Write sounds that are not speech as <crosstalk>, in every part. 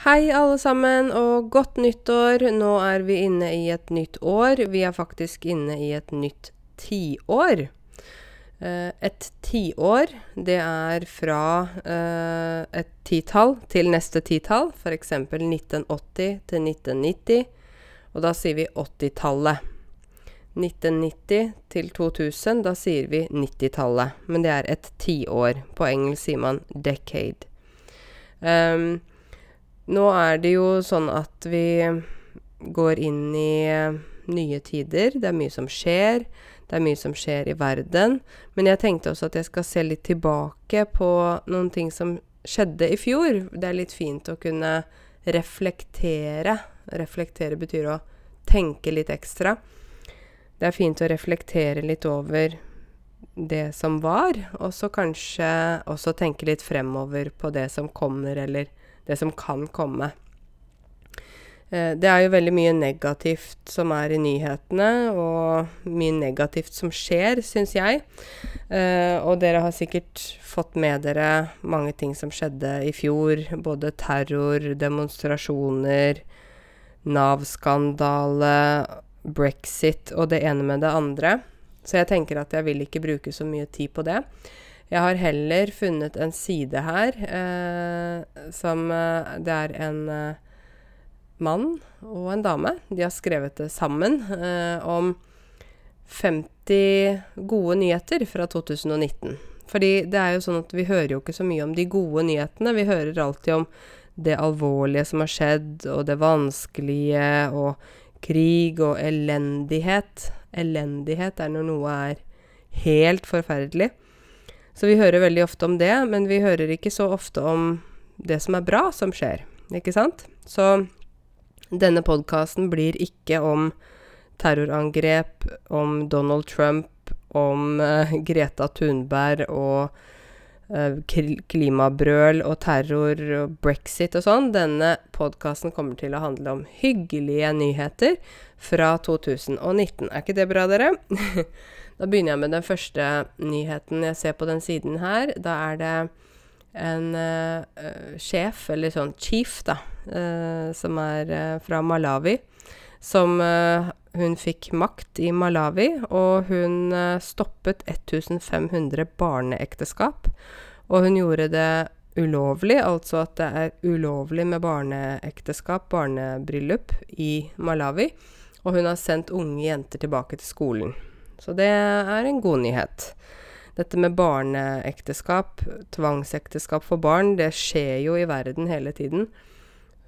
Hei, alle sammen, og godt nyttår. Nå er vi inne i et nytt år. Vi er faktisk inne i et nytt tiår. Eh, et tiår, det er fra eh, et titall til neste titall, f.eks. 1980 til 1990. Og da sier vi 80-tallet. 1990 til 2000, da sier vi 90-tallet. Men det er et tiår. På engelsk sier man decade. Um, nå er det jo sånn at vi går inn i nye tider. Det er mye som skjer. Det er mye som skjer i verden. Men jeg tenkte også at jeg skal se litt tilbake på noen ting som skjedde i fjor. Det er litt fint å kunne reflektere. Reflektere betyr å tenke litt ekstra. Det er fint å reflektere litt over det som var, og så kanskje også tenke litt fremover på det som kommer, eller det som kan komme. Eh, det er jo veldig mye negativt som er i nyhetene, og mye negativt som skjer, syns jeg. Eh, og dere har sikkert fått med dere mange ting som skjedde i fjor. Både terror, demonstrasjoner, Nav-skandale brexit og det ene med det andre. Så jeg tenker at jeg vil ikke bruke så mye tid på det. Jeg har heller funnet en side her eh, som eh, Det er en eh, mann og en dame. De har skrevet det sammen eh, om 50 gode nyheter fra 2019. Fordi det er jo sånn at vi hører jo ikke så mye om de gode nyhetene. Vi hører alltid om det alvorlige som har skjedd, og det vanskelige, og krig og elendighet. Elendighet er når noe er helt forferdelig. Så vi hører veldig ofte om det, men vi hører ikke så ofte om det som er bra som skjer, ikke sant? Så denne podkasten blir ikke om terrorangrep, om Donald Trump, om uh, Greta Thunberg og uh, klimabrøl og terror og brexit og sånn. Denne podkasten kommer til å handle om hyggelige nyheter fra 2019. Er ikke det bra, dere? <laughs> da begynner jeg med den første nyheten jeg ser på den siden her. Da er det en uh, sjef, eller sånn chief, da, uh, som er uh, fra Malawi, som hun fikk makt i Malawi, og hun stoppet 1500 barneekteskap. Og hun gjorde det ulovlig, altså at det er ulovlig med barneekteskap, barnebryllup, i Malawi. Og hun har sendt unge jenter tilbake til skolen. Så det er en god nyhet. Dette med barneekteskap, tvangsekteskap for barn, det skjer jo i verden hele tiden.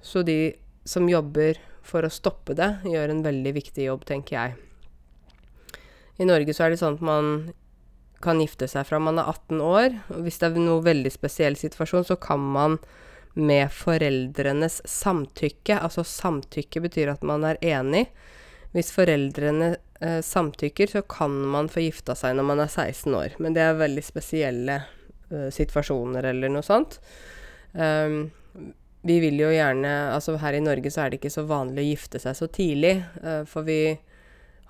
Så de som jobber for å stoppe det, gjør en veldig viktig jobb, tenker jeg. I Norge så er det sånn at man kan gifte seg fra man er 18 år. Og hvis det er noe veldig spesiell situasjon, så kan man med foreldrenes samtykke Altså samtykke betyr at man er enig. Hvis foreldrene eh, samtykker, så kan man få gifta seg når man er 16 år. Men det er veldig spesielle eh, situasjoner eller noe sånt. Um, vi vil jo gjerne Altså her i Norge så er det ikke så vanlig å gifte seg så tidlig, eh, for vi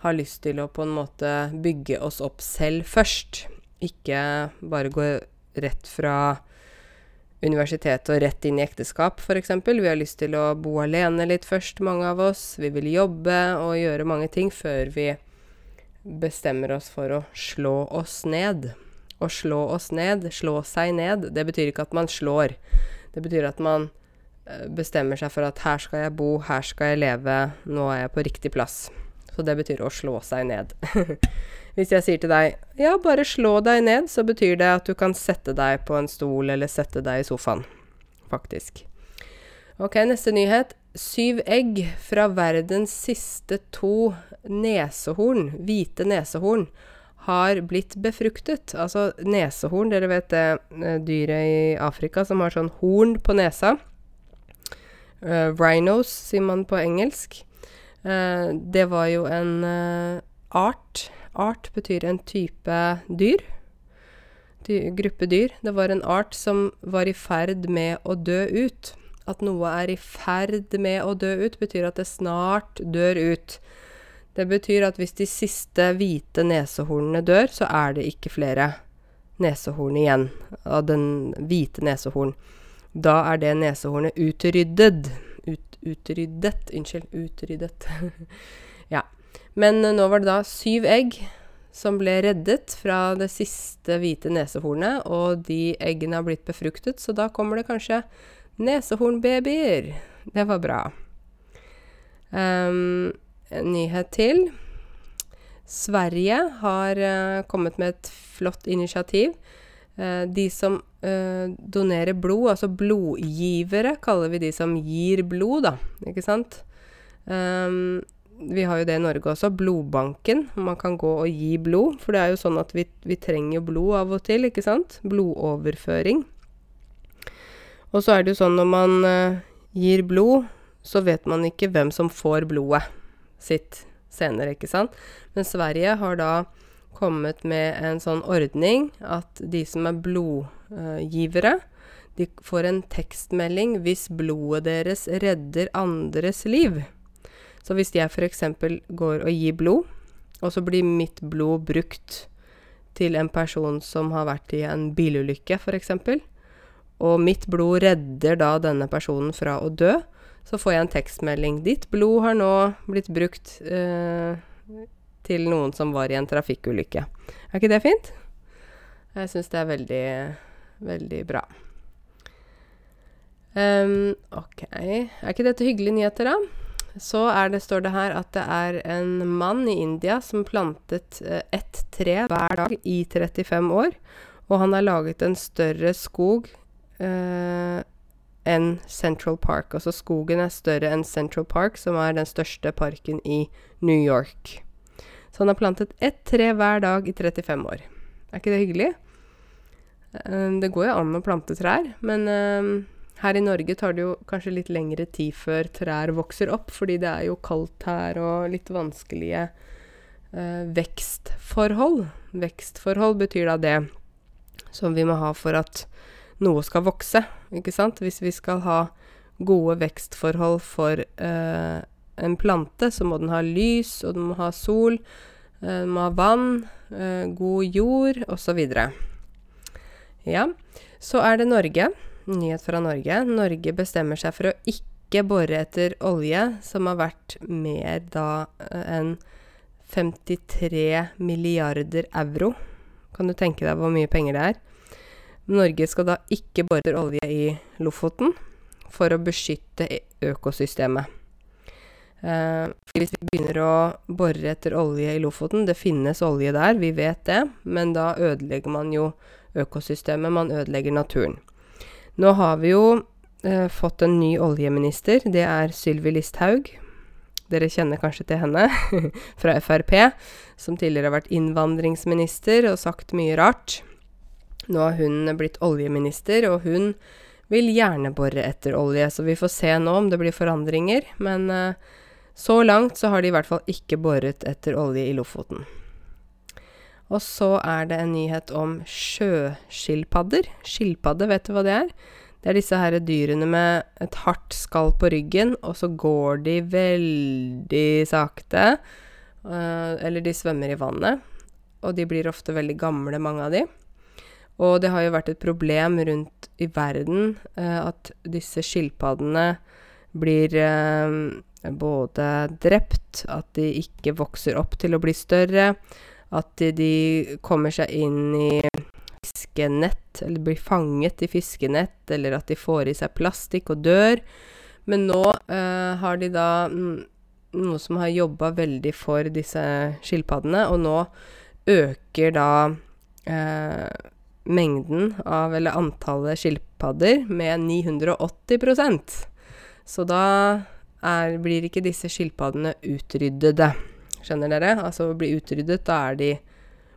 har lyst til å på en måte bygge oss opp selv først. Ikke bare gå rett fra universitetet og rett inn i ekteskap, f.eks. Vi har lyst til å bo alene litt først, mange av oss. Vi vil jobbe og gjøre mange ting før vi bestemmer oss for å slå oss ned. Å slå oss ned, slå seg ned, det betyr ikke at man slår. Det betyr at man Eh, bestemmer seg for at her skal jeg bo, her skal jeg leve, nå er jeg på riktig plass. Så det betyr å slå seg ned. <laughs> Hvis jeg sier til deg ja, bare slå deg ned, så betyr det at du kan sette deg på en stol eller sette deg i sofaen. Faktisk. Ok, neste nyhet. Syv egg fra verdens siste to nesehorn, hvite nesehorn, har blitt befruktet. Altså nesehorn, dere vet det eh, dyret i Afrika som har sånn horn på nesa. Uh, rhinos, sier man på engelsk. Uh, det var jo en uh, art. Art betyr en type dyr. Dy gruppe dyr. Det var en art som var i ferd med å dø ut. At noe er i ferd med å dø ut, betyr at det snart dør ut. Det betyr at hvis de siste hvite nesehornene dør, så er det ikke flere nesehorn igjen av den hvite nesehorn. da er det nesehornet utryddet. Ut, utryddet. Unnskyld. Utryddet. <laughs> Men eh, nå var det da syv egg som ble reddet fra det siste hvite nesehornet, og de eggene har blitt befruktet, så da kommer det kanskje nesehornbabyer. Det var bra. Um, en nyhet til. Sverige har uh, kommet med et flott initiativ. Uh, de som uh, donerer blod, altså blodgivere, kaller vi de som gir blod, da. Ikke sant? Um, vi har jo det i Norge også, blodbanken. Man kan gå og gi blod. For det er jo sånn at vi, vi trenger blod av og til, ikke sant? Blodoverføring. Og så er det jo sånn når man uh, gir blod, så vet man ikke hvem som får blodet sitt senere, ikke sant. Men Sverige har da kommet med en sånn ordning at de som er blodgivere, uh, de får en tekstmelding hvis blodet deres redder andres liv. Så hvis jeg f.eks. går og gir blod, og så blir mitt blod brukt til en person som har vært i en bilulykke, f.eks., og mitt blod redder da denne personen fra å dø, så får jeg en tekstmelding. 'Ditt blod har nå blitt brukt eh, til noen som var i en trafikkulykke.' Er ikke det fint? Jeg syns det er veldig, veldig bra. Um, ok. Er ikke dette hyggelige nyheter, da? Så det, står det her at det er en mann i India som plantet eh, ett tre hver dag i 35 år. Og han har laget en større skog eh, enn Central Park. Altså skogen er større enn Central Park, som er den største parken i New York. Så han har plantet ett tre hver dag i 35 år. Er ikke det hyggelig? Eh, det går jo an å plante trær, men eh, her i Norge tar det jo kanskje litt lengre tid før trær vokser opp, fordi det er jo kaldt her og litt vanskelige eh, vekstforhold. Vekstforhold betyr da det som vi må ha for at noe skal vokse, ikke sant? Hvis vi skal ha gode vekstforhold for eh, en plante, så må den ha lys, og den må ha sol, eh, den må ha vann, eh, god jord, osv. Ja, så er det Norge nyhet fra Norge. Norge bestemmer seg for å ikke bore etter olje, som har vært mer da eh, enn 53 milliarder euro. Kan du tenke deg hvor mye penger det er? Norge skal da ikke bore etter olje i Lofoten for å beskytte økosystemet. Eh, hvis vi begynner å bore etter olje i Lofoten Det finnes olje der, vi vet det, men da ødelegger man jo økosystemet, man ødelegger naturen. Nå har vi jo eh, fått en ny oljeminister. Det er Sylvi Listhaug. Dere kjenner kanskje til henne <laughs> fra Frp, som tidligere har vært innvandringsminister og sagt mye rart. Nå har hun blitt oljeminister, og hun vil gjerne bore etter olje, så vi får se nå om det blir forandringer. Men eh, så langt så har de i hvert fall ikke boret etter olje i Lofoten. Og så er det en nyhet om sjøskilpadder. Skilpadde, vet du hva det er? Det er disse her dyrene med et hardt skall på ryggen, og så går de veldig sakte. Uh, eller de svømmer i vannet. Og de blir ofte veldig gamle, mange av de. Og det har jo vært et problem rundt i verden uh, at disse skilpaddene blir uh, både drept, at de ikke vokser opp til å bli større, at de kommer seg inn i fiskenett, eller blir fanget i fiskenett, eller at de får i seg plastikk og dør. Men nå eh, har de da noe som har jobba veldig for disse skilpaddene, og nå øker da eh, mengden av, eller antallet skilpadder, med 980% Så da er, blir ikke disse skilpaddene utryddede. Skjønner dere? Altså bli utryddet, da er de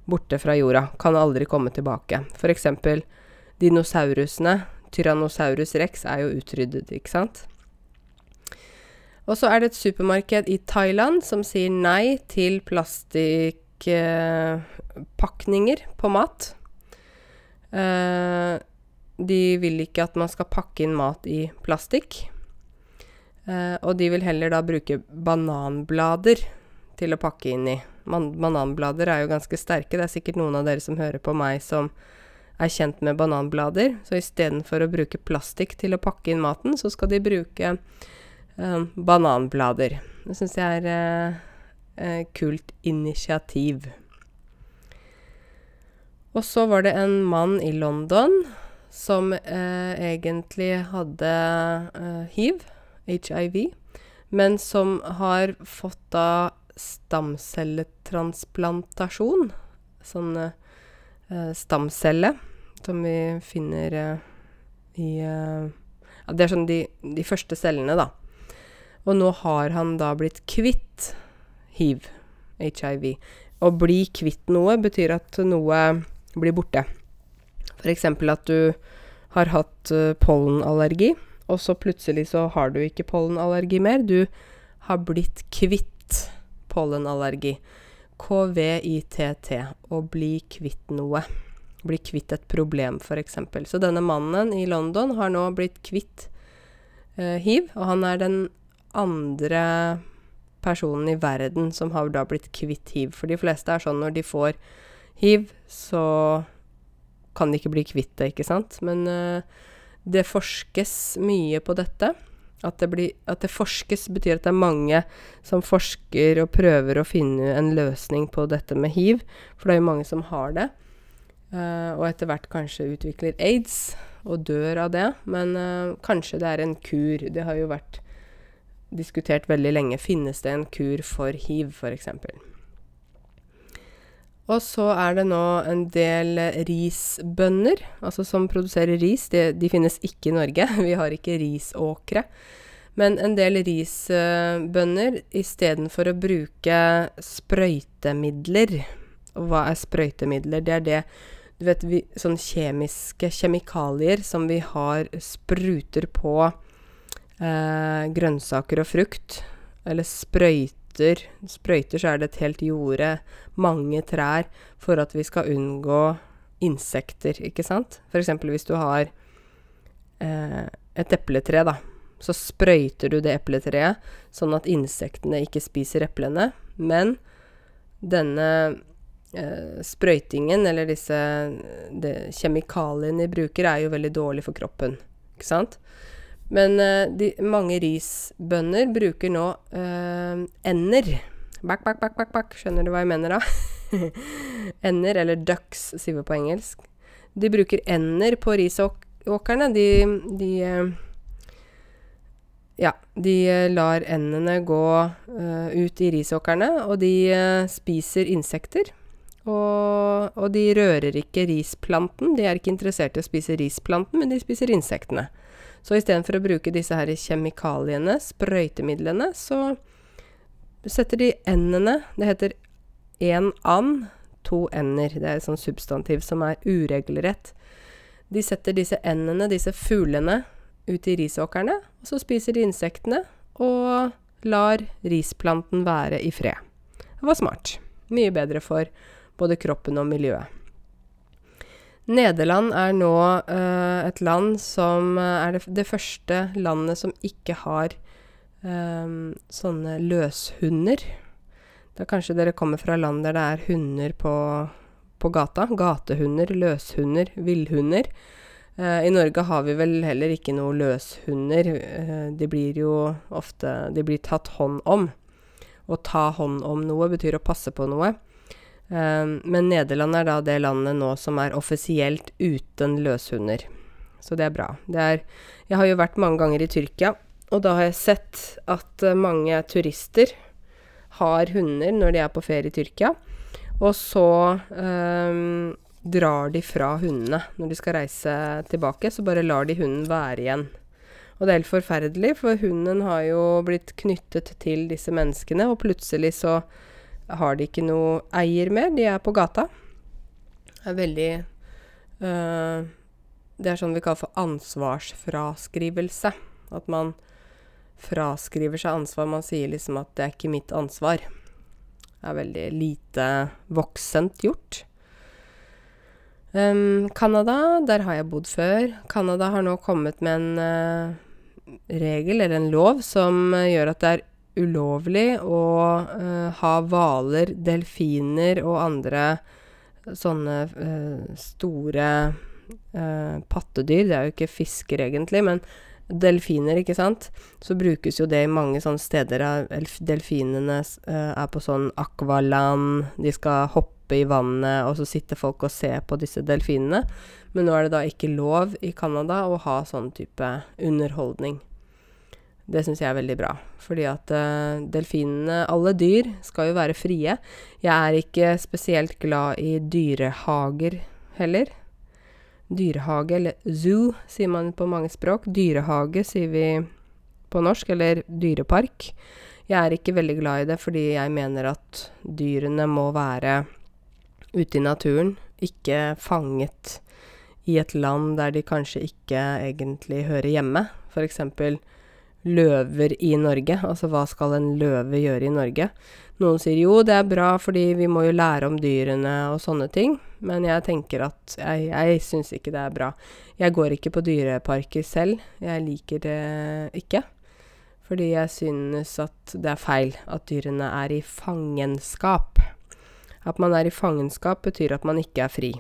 borte fra jorda. Kan aldri komme tilbake. For eksempel dinosaurusene. Tyrannosaurus rex er jo utryddet, ikke sant? Og så er det et supermarked i Thailand som sier nei til plastikkpakninger eh, på mat. Eh, de vil ikke at man skal pakke inn mat i plastikk. Eh, og de vil heller da bruke bananblader til å pakke inn i. Man bananblader er jo ganske sterke. Det er sikkert noen av dere som hører på meg som er kjent med bananblader. Så istedenfor å bruke plastikk til å pakke inn maten, så skal de bruke eh, bananblader. Det syns jeg er eh, eh, kult initiativ. Og så var det en mann i London som eh, egentlig hadde eh, hiv, hiv, men som har fått da stamcelletransplantasjon. Sånn eh, stamcelle som vi finner eh, i eh, Ja, det er sånn de, de første cellene, da. Og nå har han da blitt kvitt hiv, hiv. Å bli kvitt noe betyr at noe blir borte. F.eks. at du har hatt uh, pollenallergi, og så plutselig så har du ikke pollenallergi mer. Du har blitt kvitt pollenallergi. KVITT. Å bli kvitt noe. Bli kvitt et problem, f.eks. Så denne mannen i London har nå blitt kvitt eh, hiv, og han er den andre personen i verden som har da blitt kvitt hiv. For de fleste er sånn når de får hiv, så kan de ikke bli kvitt det, ikke sant. Men eh, det forskes mye på dette. At det, blir, at det, forskes, betyr at det er mange som forsker og prøver å finne en løsning på dette med hiv. For det er jo mange som har det. Uh, og etter hvert kanskje utvikler aids og dør av det. Men uh, kanskje det er en kur. Det har jo vært diskutert veldig lenge. Finnes det en kur for hiv, f.eks.? Og så er det nå en del risbønder, altså som produserer ris. De, de finnes ikke i Norge. <laughs> Vi har ikke risåkre. Men en del risbønder istedenfor å bruke sprøytemidler Og hva er sprøytemidler? Det er det du vet, vi, sånn kjemiske kjemikalier som vi har spruter på eh, grønnsaker og frukt. Eller sprøyter. Sprøyter så er det et helt jorde, mange trær, for at vi skal unngå insekter, ikke sant? F.eks. hvis du har eh, et epletre, da. Så sprøyter du det epletreet sånn at insektene ikke spiser eplene. Men denne eh, sprøytingen, eller disse kjemikaliene de bruker, er jo veldig dårlig for kroppen. Ikke sant? Men uh, de, mange risbønder bruker nå uh, ender. Back, back, back, back, back. Skjønner du hva jeg mener da? <laughs> ender, eller ducks, sier vi på engelsk. De bruker ender på risåkrene. De, de uh, Ja, de lar endene gå ut i risåkrene, og de spiser insekter. Og, og de rører ikke risplanten. De er ikke interessert i å spise risplanten, men de spiser insektene. Så istedenfor å bruke disse her kjemikaliene, sprøytemidlene, så setter de endene Det heter én and, to ender. Det er et sånt substantiv som er uregelrett. De setter disse endene, disse fuglene, ut i risåkrene, og så spiser de insektene og lar risplanten være i fred. Det var smart. Mye bedre for både kroppen og miljøet. Nederland er nå uh, et land som uh, er det, det, første landet som ikke har um, sånne løshunder. Da kanskje dere kommer fra land der det er hunder på, på gata. Gatehunder, løshunder, villhunder. Uh, I Norge har vi vel heller ikke noe løshunder. de blir jo ofte De blir tatt hånd om. Å ta hånd om noe betyr å passe på noe. Um, men Nederland er da det landet nå som er offisielt uten løshunder. Så det er bra. Det er Jeg har jo vært mange ganger i Tyrkia, og da har jeg sett at uh, mange turister har hunder når de er på ferie i Tyrkia, og så um, drar de fra hundene når de skal reise tilbake. Så bare lar de hunden være igjen. Og det er helt forferdelig, for hunden har jo blitt knyttet til disse menneskene, og plutselig så har de ikke noe eier mer. De er på gata. Det er veldig øh, Det er sånn vi kaller for ansvarsfraskrivelse. At man fraskriver seg ansvar. Man sier liksom at 'det er ikke mitt ansvar'. Det er veldig lite voksent gjort. Um, der har jeg bodd før. Canada har nå kommet med en uh, regel, eller en lov, som uh, gjør at det er ulovlig å uh, ha hvaler, delfiner og andre sånne uh, store eh, pattedyr. Det er jo ikke fisker, egentlig, men delfiner, ikke sant. Så brukes jo det i mange sånne steder. Delfinene eh, er på sånn akvaland, de skal hoppe i vannet, og så sitter folk og ser på disse delfinene. Men nå er det da ikke lov i Canada å ha sånn type underholdning. Det syns jeg er veldig bra. Fordi at uh, delfinene Alle dyr skal jo være frie. Jeg er ikke spesielt glad i dyrehager heller. Dyrehage, eller zoo, sier man på mange språk. Dyrehage sier vi på norsk, eller dyrepark. Jeg er ikke veldig glad i det fordi jeg mener at dyrene må være ute i naturen, ikke fanget i et land der de kanskje ikke egentlig hører hjemme. For eksempel løver i Norge. Altså hva skal en løve gjøre i Norge? Noen sier jo, det er bra fordi vi må jo lære om dyrene og sånne ting. Men jeg tenker at jeg, jeg syns ikke det er bra. Jeg går ikke på dyreparker selv. Jeg liker det ikke. Fordi jeg synes at det er feil at dyrene er i fangenskap. At man er i fangenskap betyr at man ikke er fri.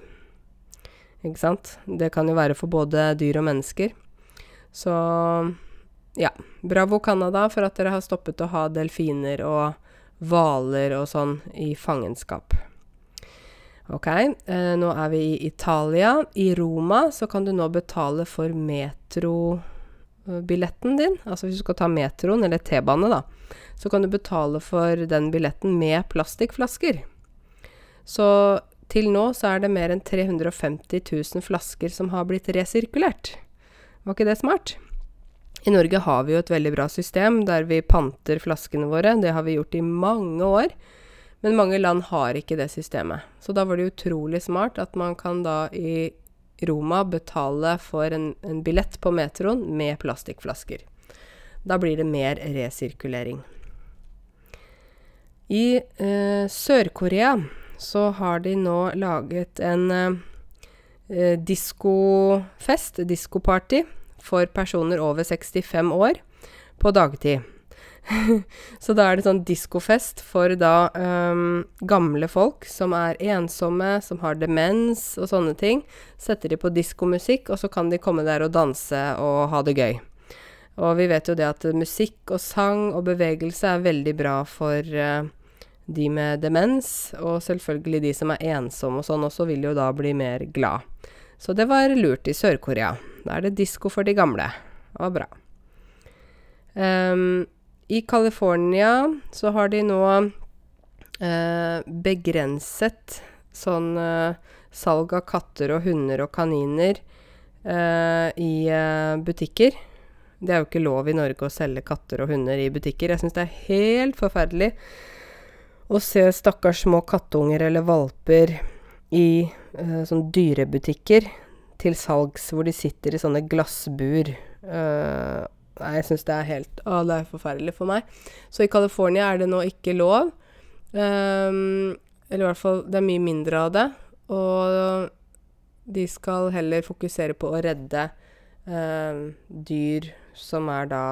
Ikke sant? Det kan jo være for både dyr og mennesker. Så ja, bravo Canada for at dere har stoppet å ha delfiner og hvaler og sånn i fangenskap. Ok, eh, nå er vi i Italia. I Roma så kan du nå betale for metrobilletten din. Altså hvis du skal ta metroen, eller T-bane, da, så kan du betale for den billetten med plastikkflasker. Så til nå så er det mer enn 350 000 flasker som har blitt resirkulert. Var ikke det smart? I Norge har vi jo et veldig bra system der vi panter flaskene våre. Det har vi gjort i mange år. Men mange land har ikke det systemet. Så da var det utrolig smart at man kan da i Roma betale for en, en billett på metroen med plastikkflasker. Da blir det mer resirkulering. I eh, Sør-Korea så har de nå laget en eh, diskofest, diskoparty, for personer over 65 år på dagtid. <laughs> så da er det sånn diskofest for da um, gamle folk som er ensomme, som har demens og sånne ting. Setter de på diskomusikk, og så kan de komme der og danse og ha det gøy. Og vi vet jo det at musikk og sang og bevegelse er veldig bra for uh, de med demens, og selvfølgelig de som er ensomme og sånn også, vil jo da bli mer glad. Så det var lurt i Sør-Korea. Da er det disko for de gamle. Det var bra. Um, I California så har de nå uh, begrenset sånn uh, salg av katter og hunder og kaniner uh, i butikker. Det er jo ikke lov i Norge å selge katter og hunder i butikker. Jeg syns det er helt forferdelig å se stakkars små kattunger eller valper i sånn dyrebutikker til salgs, hvor de sitter i sånne glassbur. Uh, nei, jeg syns det er helt Å, det er forferdelig for meg. Så i California er det nå ikke lov. Um, eller i hvert fall Det er mye mindre av det. Og de skal heller fokusere på å redde uh, dyr som er da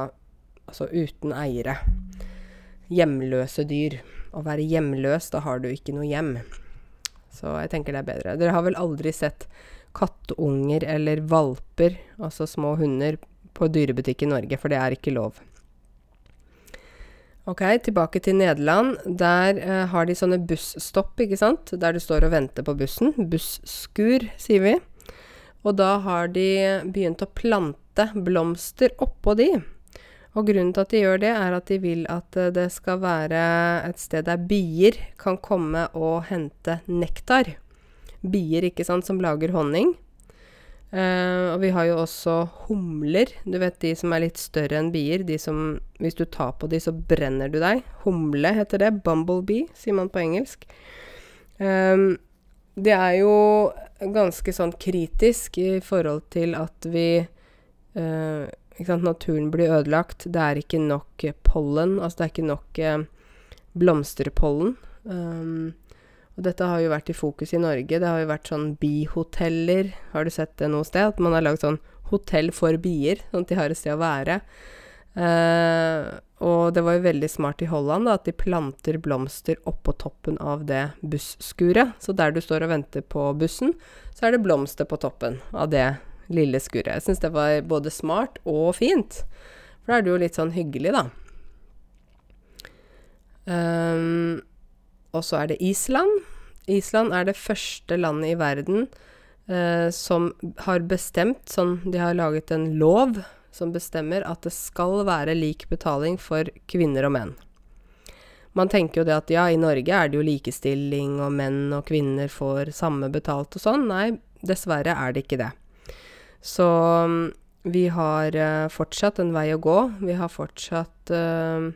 altså uten eiere. Hjemløse dyr. Å være hjemløs, da har du ikke noe hjem. Så jeg tenker det er bedre. Dere har vel aldri sett kattunger eller valper, altså små hunder, på dyrebutikk i Norge, for det er ikke lov. Ok, tilbake til Nederland. Der eh, har de sånne busstopp, ikke sant, der du står og venter på bussen. Busskur, sier vi. Og da har de begynt å plante blomster oppå de. Og grunnen til at de gjør det, er at de vil at eh, det skal være et sted der bier kan komme og hente nektar. Bier, ikke sant, som lager honning. Uh, og vi har jo også humler. Du vet de som er litt større enn bier. De som Hvis du tar på de, så brenner du deg. Humle heter det. Bumblebee, sier man på engelsk. Um, det er jo ganske sånn kritisk i forhold til at vi uh, Naturen blir ødelagt. Det er ikke nok pollen. Altså det er ikke nok uh, blomsterpollen. Um, og dette har jo vært i fokus i Norge. Det har jo vært sånn bihoteller. Har du sett det noe sted? At man har lagd sånn hotell for bier, sånn at de har et sted å være. Og Og det var jo veldig smart i Holland da, at de planter blomster oppå toppen av det busskuret. Så der du står og venter på bussen, så er det blomster på toppen av det lille skuret. Jeg syns det var både smart og fint. For da er det jo litt sånn hyggelig, da. Um, og så er det Island. Island er det første landet i verden eh, som har bestemt sånn De har laget en lov som bestemmer at det skal være lik betaling for kvinner og menn. Man tenker jo det at ja, i Norge er det jo likestilling, og menn og kvinner får samme betalt og sånn. Nei, dessverre er det ikke det. Så um, vi har uh, fortsatt en vei å gå. Vi har fortsatt uh,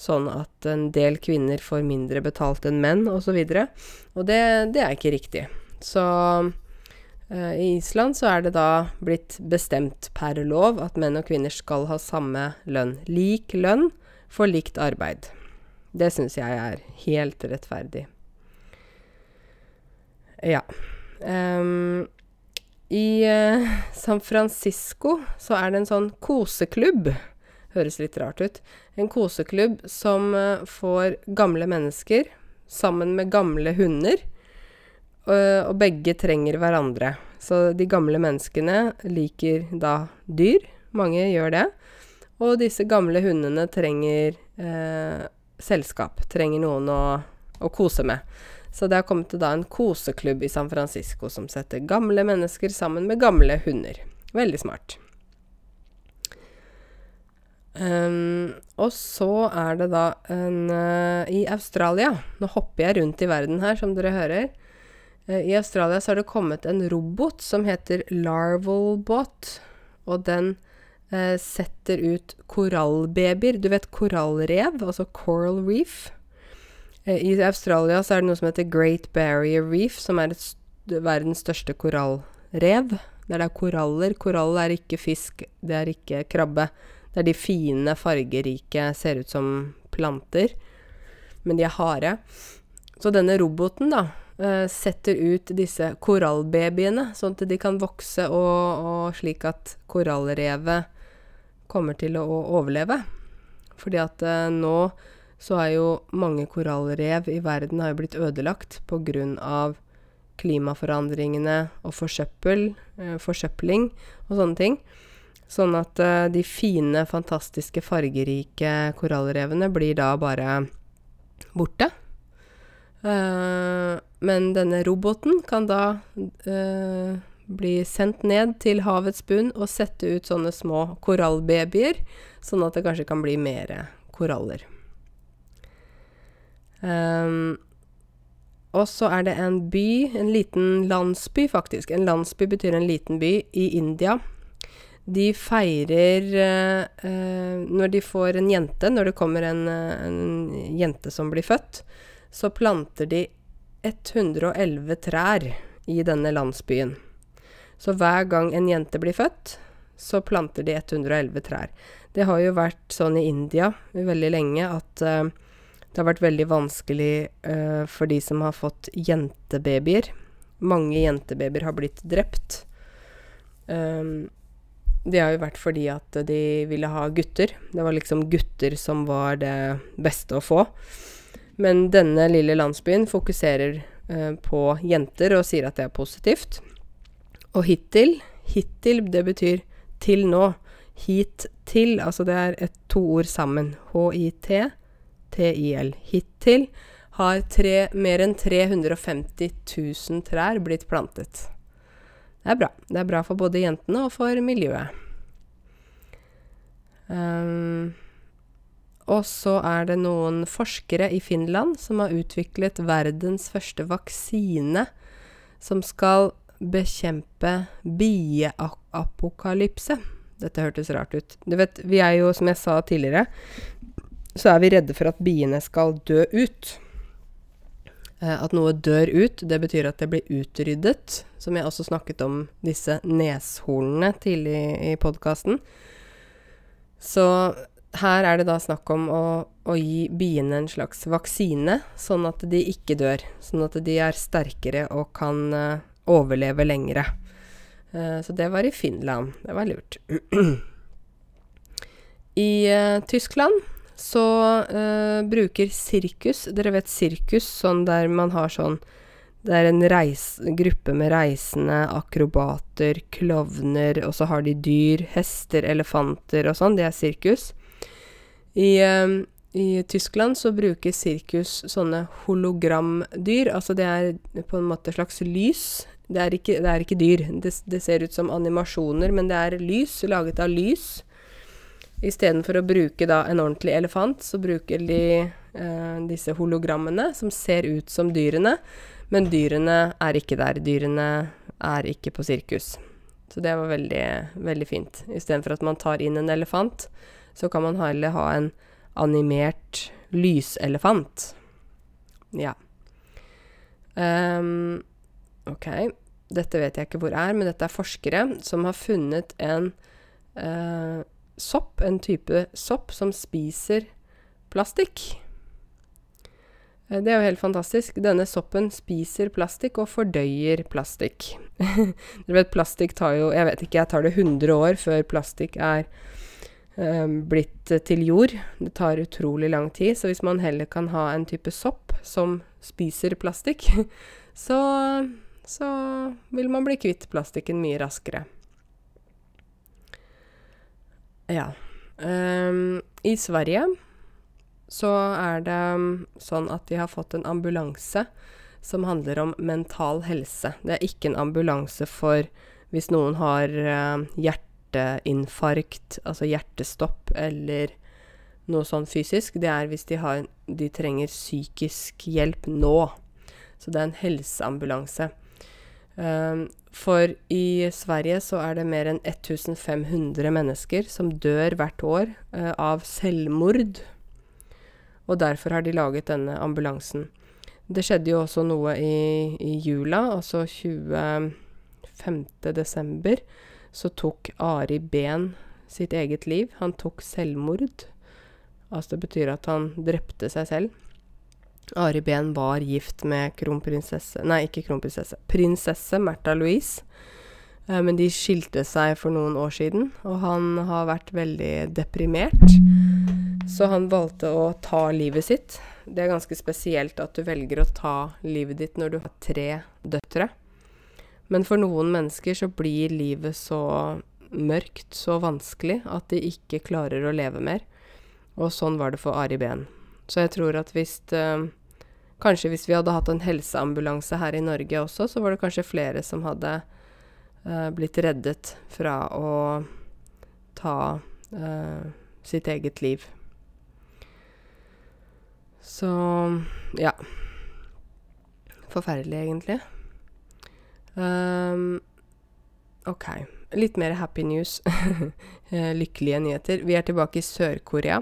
sånn at en del kvinner får mindre betalt enn menn, osv. Og, så videre. og det, det er ikke riktig. Så uh, i Island så er det da blitt bestemt per lov at menn og kvinner skal ha samme lønn. Lik lønn for likt arbeid. Det syns jeg er helt rettferdig. Ja. Um, I uh, San Francisco så er det en sånn koseklubb høres litt rart ut. En koseklubb som uh, får gamle mennesker sammen med gamle hunder. Uh, og begge trenger hverandre. Så de gamle menneskene liker da dyr. Mange gjør det. Og disse gamle hundene trenger eh, selskap. Trenger noen å, å, kose med. Så det har kommet da en koseklubb i San Francisco som setter gamle mennesker sammen med gamle hunder. Veldig smart. Um, og så er det da en uh, I Australia Nå hopper jeg rundt i verden her, som dere hører. Uh, I Australia så har det kommet en robot som heter Larvalbot. Og den uh, setter ut korallbabyer. Du vet korallrev, altså coral reef. I Australia så er det noe som heter Great Barrier Reef, som er st verdens største korallrev. Der det er koraller. Korall er ikke fisk, det er ikke krabbe. Det er de fine, fargerike, ser ut som planter, men de er harde. Så denne roboten, da, uh, setter ut disse korallbabyene, sånn at de kan vokse, og, og slik at korallrevet kommer til å overleve. Fordi at uh, nå så er jo mange korallrev i verden har jo blitt ødelagt av klimaforandringene og forsøppel, uh, forsøpling og sånne ting. Sånn at uh, de fine, fantastiske, fargerike korallrevene blir da bare borte. Uh, men denne roboten kan da uh, bli sendt ned til havets bunn og sette ut sånne små korallbabyer, sånn at det kanskje kan bli mer koraller. Um, og så er det en by, en liten landsby faktisk. En landsby betyr en liten by i India de feirer eh, Når de får en jente, når det kommer en, eh, en, jente som blir født, så planter de 111 trær i denne landsbyen. Så hver gang en jente blir født, så planter de 111 trær. Det har jo vært sånn i India veldig lenge at eh, det har vært veldig vanskelig eh, for de som har fått jentebabyer. Mange jentebabyer har blitt drept. Um, det har jo vært fordi at de ville ha gutter. Det var liksom gutter som var det beste å få. Men denne lille landsbyen fokuserer eh, på jenter og sier at det er positivt. Og hittil Hittil, det betyr til nå. Hit til, altså det er et to ord sammen. H-i-t, t-i-l. Hittil har tre, mer enn 350 000 trær blitt plantet. Det er bra. Det er bra for både jentene og for miljøet. Um, og så er det noen forskere i Finland som har utviklet verdens første vaksine som skal bekjempe bieapokalypse. Dette hørtes rart ut. Du vet, vi er jo, som jeg sa tidligere, så er vi redde for at biene skal dø ut. Eh, at noe dør ut, det betyr at det blir utryddet, som jeg også snakket om disse neshornene tidlig i podkasten. Så her er det da snakk om å, å, gi biene en slags vaksine, sånn at de ikke dør. Sånn at de er sterkere og kan uh, overleve lengre. Uh, så det var i Finland. Det var lurt. <clears throat> I uh, Tyskland så uh, bruker sirkus Dere vet sirkus, sånn der man har sånn Det er en reis, gruppe med reisende, akrobater, klovner, og så har de dyr. Hester, elefanter og sånn. Det er sirkus. I, uh, I Tyskland så bruker sirkus sånne hologramdyr. Altså det er på en måte slags lys. Det er ikke, det er ikke dyr. Det, det ser ut som animasjoner, men det er lys, laget av lys. Istedenfor å bruke da en ordentlig elefant, så bruker de eh, disse hologrammene som ser ut som dyrene, men dyrene er ikke der. Dyrene er ikke på sirkus. Så det var veldig, veldig fint. Istedenfor at man tar inn en elefant, så kan man heller ha en animert lyselefant. Ja. Um, ok. Dette vet jeg ikke hvor er, men dette er forskere som har funnet en uh, sopp, en type sopp som spiser plastikk. Eh, det er jo helt fantastisk. Denne soppen spiser plastikk og fordøyer plastikk. <laughs> Dere vet, plastikk tar jo Jeg vet ikke, jeg tar det 100 år før plastikk er eh, blitt til jord. Det tar utrolig lang tid. Så hvis man heller kan ha en type sopp som spiser plastikk, <laughs> så, så vil man bli kvitt plastikken mye raskere. Ja. Um, I Sverige så er det sånn at de har fått en ambulanse som handler om mental helse. Det er ikke en ambulanse for hvis noen har uh, hjerteinfarkt, altså hjertestopp, eller noe sånn fysisk. Det er hvis de, har, de trenger psykisk hjelp nå. Så det er en helseambulanse. Um, for i Sverige så er det mer enn 1500 mennesker som dør hvert år uh, av selvmord. Og derfor har de laget denne ambulansen. Det skjedde jo også noe i, i jula, altså 25. desember, så tok Ari Behn sitt eget liv. Han tok selvmord. Altså det betyr at han drepte seg selv. Ari Behn var gift med kronprinsesse Nei, ikke kronprinsesse. Prinsesse Märtha Louise. Eh, men de skilte seg for noen år siden, og han har vært veldig deprimert. Så han valgte å ta livet sitt. Det er ganske spesielt at du velger å ta livet ditt når du har tre døtre. Men for noen mennesker så blir livet så mørkt, så vanskelig, at de ikke klarer å leve mer. Og sånn var det for Ari Behn. Så jeg tror at hvis uh, Kanskje hvis vi hadde hatt en helseambulanse her i Norge også, så var det kanskje flere som hadde uh, blitt reddet fra å ta uh, sitt eget liv. Så ja. Forferdelig, egentlig. Um, OK. Litt mer happy news. <laughs> Lykkelige nyheter. Vi er tilbake i Sør-Korea.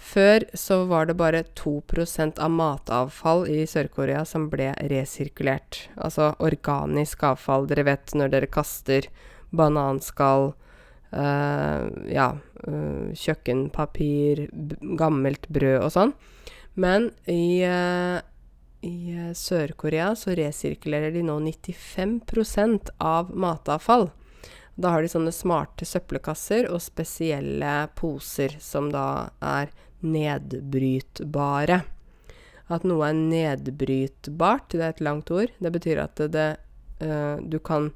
Før så var det bare 2% av matavfall i Sør-Korea som ble resirkulert. Altså organisk avfall. Dere vet når dere kaster bananskall, øh, ja, øh, kjøkkenpapir, gammelt brød og sånn. Men i, øh, i Sør-Korea så resirkulerer de nå 95% av matavfall. Da har de sånne smarte søppelkasser og spesielle poser som da er nedbrytbare. At noe er nedbrytbart, det er et langt ord. Det betyr at det, uh, du kan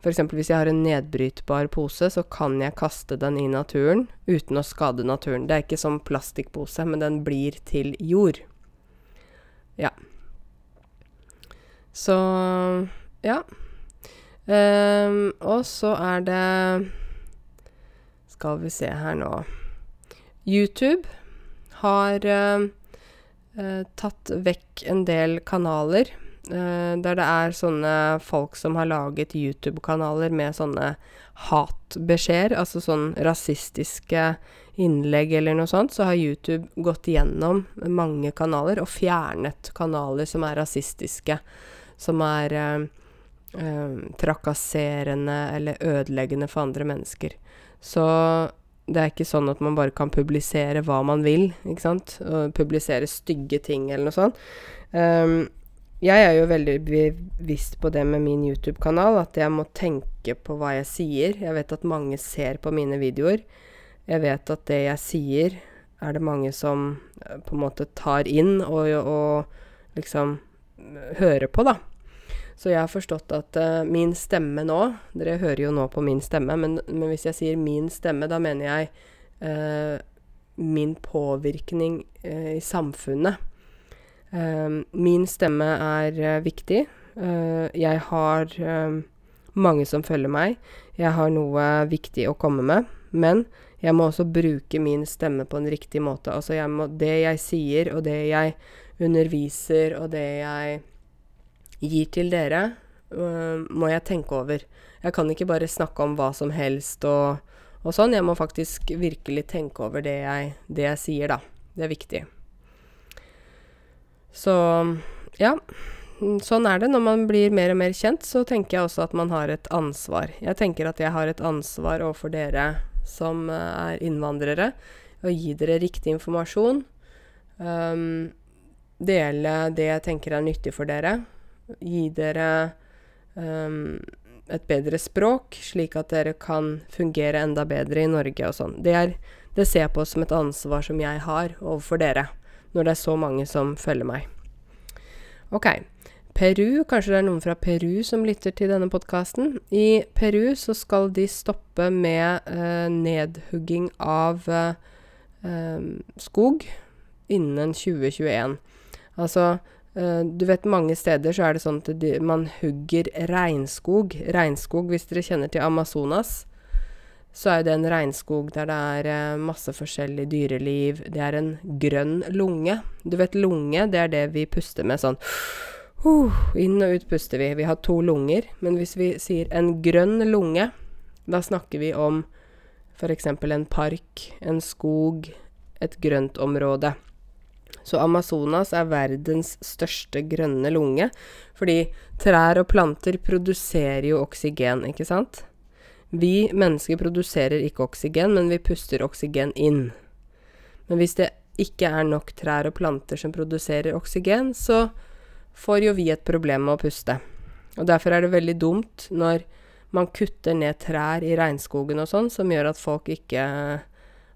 F.eks. hvis jeg har en nedbrytbar pose, så kan jeg kaste den i naturen uten å skade naturen. Det er ikke som plastikkpose, men den blir til jord. Ja. Så ja. Um, og så er det Skal vi se her nå YouTube har uh, tatt vekk en del kanaler. Uh, der det er sånne folk som har laget YouTube-kanaler med sånne hatbeskjeder, altså sånn rasistiske innlegg eller noe sånt, så har YouTube gått gjennom mange kanaler og fjernet kanaler som er rasistiske, som er uh, trakasserende eller ødeleggende for andre mennesker. Så det er ikke sånn at man bare kan publisere hva man vil, ikke sant. Og publisere stygge ting eller noe sånt. Um, jeg er jo veldig bevisst på det med min YouTube-kanal, at jeg må tenke på hva jeg sier. Jeg vet at mange ser på mine videoer. Jeg vet at det jeg sier, er det mange som eh, på en måte tar inn og, og liksom hører på, da. Så jeg har forstått at uh, min stemme nå Dere hører jo nå på min stemme, men, men hvis jeg sier min stemme, da mener jeg uh, min påvirkning uh, i samfunnet. min stemme er viktig. jeg har mange som følger meg. Jeg har noe viktig å komme med. Men jeg må også bruke min stemme på en riktig måte. Altså jeg må, det jeg sier, og det jeg underviser, og det jeg gir til dere, øh, må jeg tenke over. Jeg kan ikke bare snakke om hva som helst og, og sånn. Jeg må faktisk virkelig tenke over det jeg, det jeg sier, da. Det er viktig. Så ja. Sånn er det. Når man blir mer og mer kjent, så tenker jeg også at man har et ansvar. Jeg tenker at jeg har et ansvar overfor dere som eh, er innvandrere, å gi dere riktig informasjon. Um, dele det jeg tenker er nyttig for dere. Gi dere um, et bedre språk, slik at dere kan fungere enda bedre i Norge og sånn. Det, det ser jeg på som et ansvar som jeg har overfor dere, når det er så mange som følger meg. Ok. Peru, kanskje det er noen fra Peru som lytter til denne podkasten. I Peru så skal de stoppe med eh, nedhugging av eh, skog innen 2021. Altså eh, du vet mange steder så er det sånn at de, man hugger regnskog. Regnskog, hvis dere kjenner til Amazonas, så er det en regnskog der det er eh, masse forskjellig dyreliv. Det er en grønn lunge. Du vet lunge, det er det vi puster med sånn Uh, inn og ut puster vi. Vi har to lunger. Men hvis vi sier en grønn lunge, da snakker vi om f.eks. en park, en skog, et grønt område. Så Amazonas er verdens største grønne lunge, fordi trær og planter produserer jo oksygen, ikke sant? Vi mennesker produserer ikke oksygen, men vi puster oksygen inn. Men hvis det ikke er nok trær og planter som produserer oksygen, så får jo vi et problem med å puste. Og derfor er det veldig dumt når man kutter ned trær i regnskogen og sånn, som gjør at folk ikke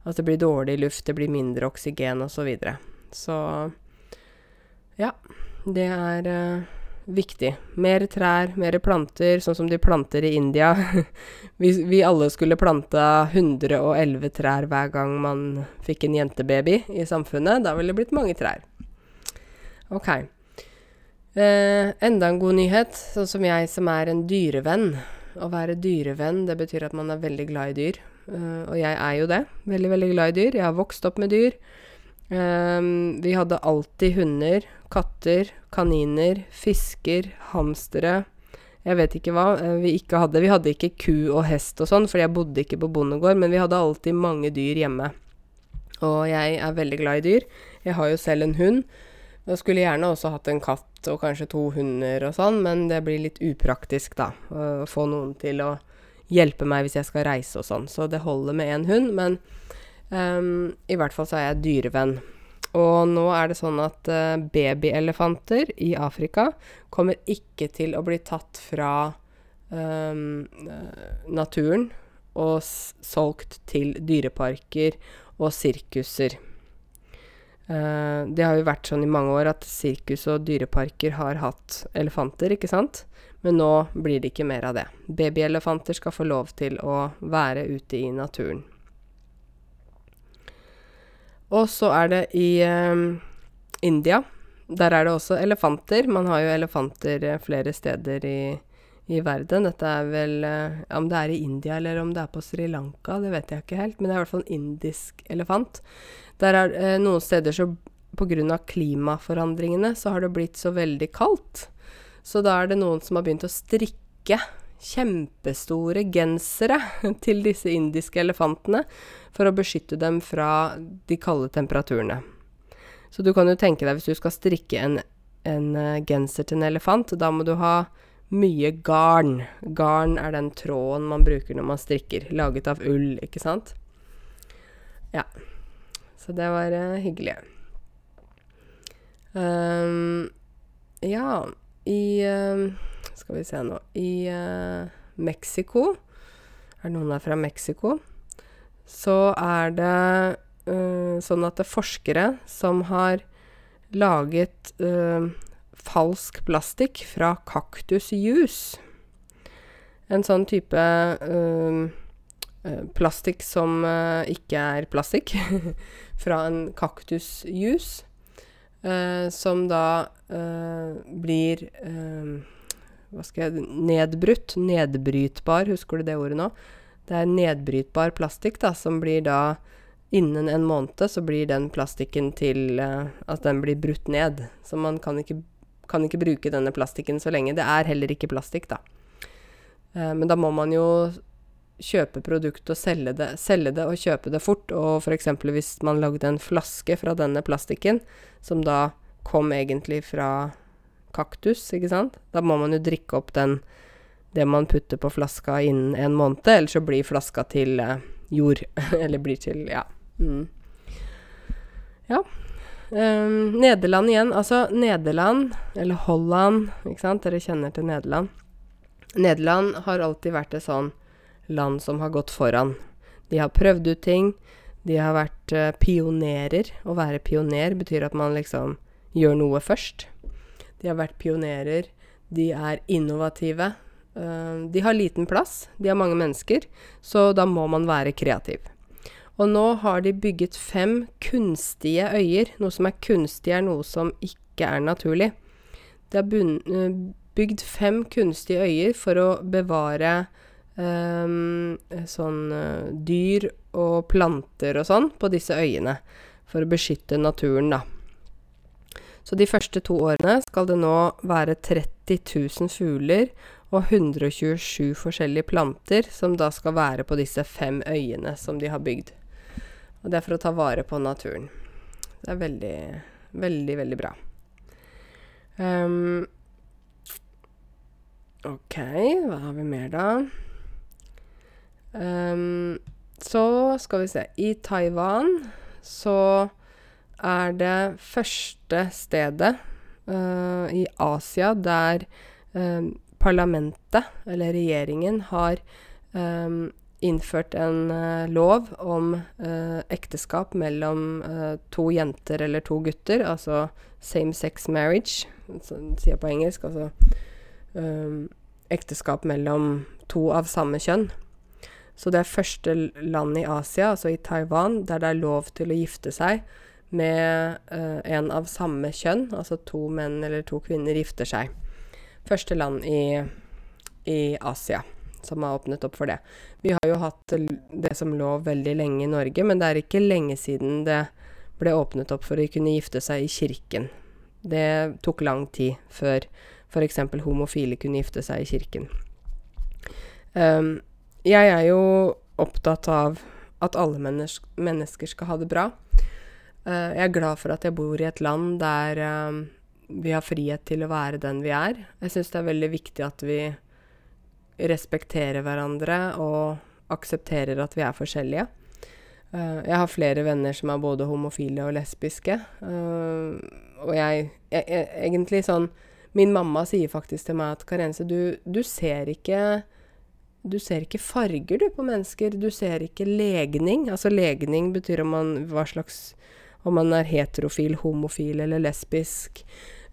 At det blir dårlig luft, det blir mindre oksygen og så ja. Det er uh, viktig. Mer trær, mer planter, sånn som de planter i India. <laughs> Hvis vi alle skulle planta 111 trær hver gang man fikk en jentebaby i samfunnet, da ville det blitt mange trær. Ok. Eh, enda en god nyhet, sånn som jeg som er en dyrevenn. Å være dyrevenn, det betyr at man er veldig glad i dyr. Eh, og jeg er jo det. Veldig, veldig glad i dyr. Jeg har vokst opp med dyr. Eh, vi hadde alltid hunder, katter, kaniner, fisker, hamstere. Jeg vet ikke hva eh, vi ikke hadde. Vi hadde ikke ku og hest og sånn, for jeg bodde ikke på bondegård, men vi hadde alltid mange dyr hjemme. Og jeg er veldig glad i dyr. Jeg har jo selv en hund. Jeg skulle gjerne også hatt en katt og kanskje to hunder og sånn, men det blir litt upraktisk, da. Å få noen til å hjelpe meg hvis jeg skal reise og sånn. Så det holder med én hund, men um, i hvert fall så er jeg dyrevenn. Og nå er det sånn at uh, babyelefanter i Afrika kommer ikke til å bli tatt fra um, naturen og solgt til dyreparker og sirkuser. Uh, det har jo vært sånn i mange år at sirkus og dyreparker har hatt elefanter, ikke sant? Men nå blir det ikke mer av det. Babyelefanter skal få lov til å være ute i naturen. Og så er det i um, India. Der er det også elefanter. Man har jo elefanter eh, flere steder i, i verden. Dette er vel uh, Om det er i India eller om det er på Sri Lanka, det vet jeg ikke helt. Men det er i hvert fall en indisk elefant. Der er uh, noen steder så pga. klimaforandringene så har det blitt så veldig kaldt. Så da er det noen som har begynt å strikke kjempestore gensere <laughs> til disse indiske elefantene for å beskytte dem fra de kalde temperaturene. Så du kan jo tenke deg hvis du skal strikke en, en uh, genser til en elefant, da må du ha mye garn. Garn er den tråden man bruker når man strikker, laget av ull, ikke sant? Ja. Så det var uh, hyggelig. Um, ja, i uh, Skal vi se nå I uh, Mexico Er det noen her fra Mexico? Så er det uh, sånn at det er forskere som har laget uh, falsk plastikk fra kaktusjuice. En sånn type eh, plastikk som ikke er plastikk. <laughs> fra en kaktusjuice. som da blir Hva skal jeg Nedbrutt. Nedbrytbar, husker du det ordet nå? Det er nedbrytbar plastikk da, som blir da Innen en måned så blir den plastikken til eh, at den blir brutt ned. Så man kan ikke, kan ikke bruke denne plastikken så lenge. Det er heller ikke plastikk, da. Eh, men da må man jo kjøpe produktet og selge det, selge det og kjøpe det fort. Og f.eks. hvis man lagde en flaske fra denne plastikken, som da kom egentlig fra kaktus, ikke sant, da må man jo drikke opp den det man putter på flaska innen en måned, eller så blir flaska til eh, jord. <laughs> eller blir til ja. Mm. Ja. Um, Nederland igjen. Altså, Nederland, eller Holland, ikke sant, dere kjenner til Nederland. Nederland har alltid vært et sånn land som har gått foran. De har prøvd ut ting. De har vært uh, pionerer. Å være pioner betyr at man liksom gjør noe først. De har vært pionerer. De er innovative. Uh, de har liten plass. De har mange mennesker. Så da må man være kreativ. Og nå har de bygget fem kunstige øyer. Noe som er kunstig, er noe som ikke er naturlig. De har uh, bygd fem kunstige øyer for å bevare um, sånn dyr og planter og sånn på disse øyene. For å beskytte naturen, da. Så de første to årene skal det nå være 30 000 fugler og 127 forskjellige planter som da skal være på disse fem øyene som de har bygd. Og det er for å ta vare på naturen. Det er veldig, veldig, veldig bra. Um, OK, hva har vi mer, da? Um, så skal vi se I Taiwan så er det første stedet uh, i Asia der um, parlamentet, eller regjeringen, har um, innført en uh, lov om uh, ekteskap mellom to jenter eller to gutter, altså same sex marriage, som sier på engelsk, altså ekteskap mellom to av samme kjønn. Så det er første land i Asia, altså i Taiwan, der det er lov til å gifte seg med uh, en av samme kjønn, altså to menn eller to kvinner gifter seg. Første land i, i Asia som har åpnet opp for det. Vi har jo hatt det som lov veldig lenge i Norge, men det er ikke lenge siden det ble åpnet opp for å kunne gifte seg i kirken. Det tok lang tid før f.eks. homofile kunne gifte seg i kirken. Um, jeg er jo opptatt av at alle mennesk mennesker skal ha det bra. Uh, jeg er glad for at jeg bor i et land der uh, vi har frihet til å være den vi er. Jeg syns det er veldig viktig at vi respekterer hverandre og aksepterer at vi er forskjellige. Uh, jeg har flere venner som er både homofile og lesbiske. og jeg, jeg, jeg, Egentlig sånn Min mamma sier faktisk til meg at Karense, du, du ser ikke du ser ikke farger, du, på mennesker. Du ser ikke legning. Altså legning betyr om man slags Om man er heterofil, homofil eller lesbisk.